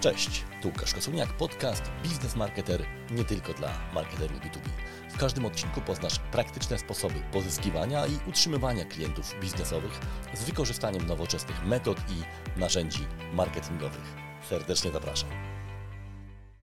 Cześć, tu Łukasz Kosuniak, podcast Biznes Marketer nie tylko dla marketerów B2B. W każdym odcinku poznasz praktyczne sposoby pozyskiwania i utrzymywania klientów biznesowych z wykorzystaniem nowoczesnych metod i narzędzi marketingowych. Serdecznie zapraszam.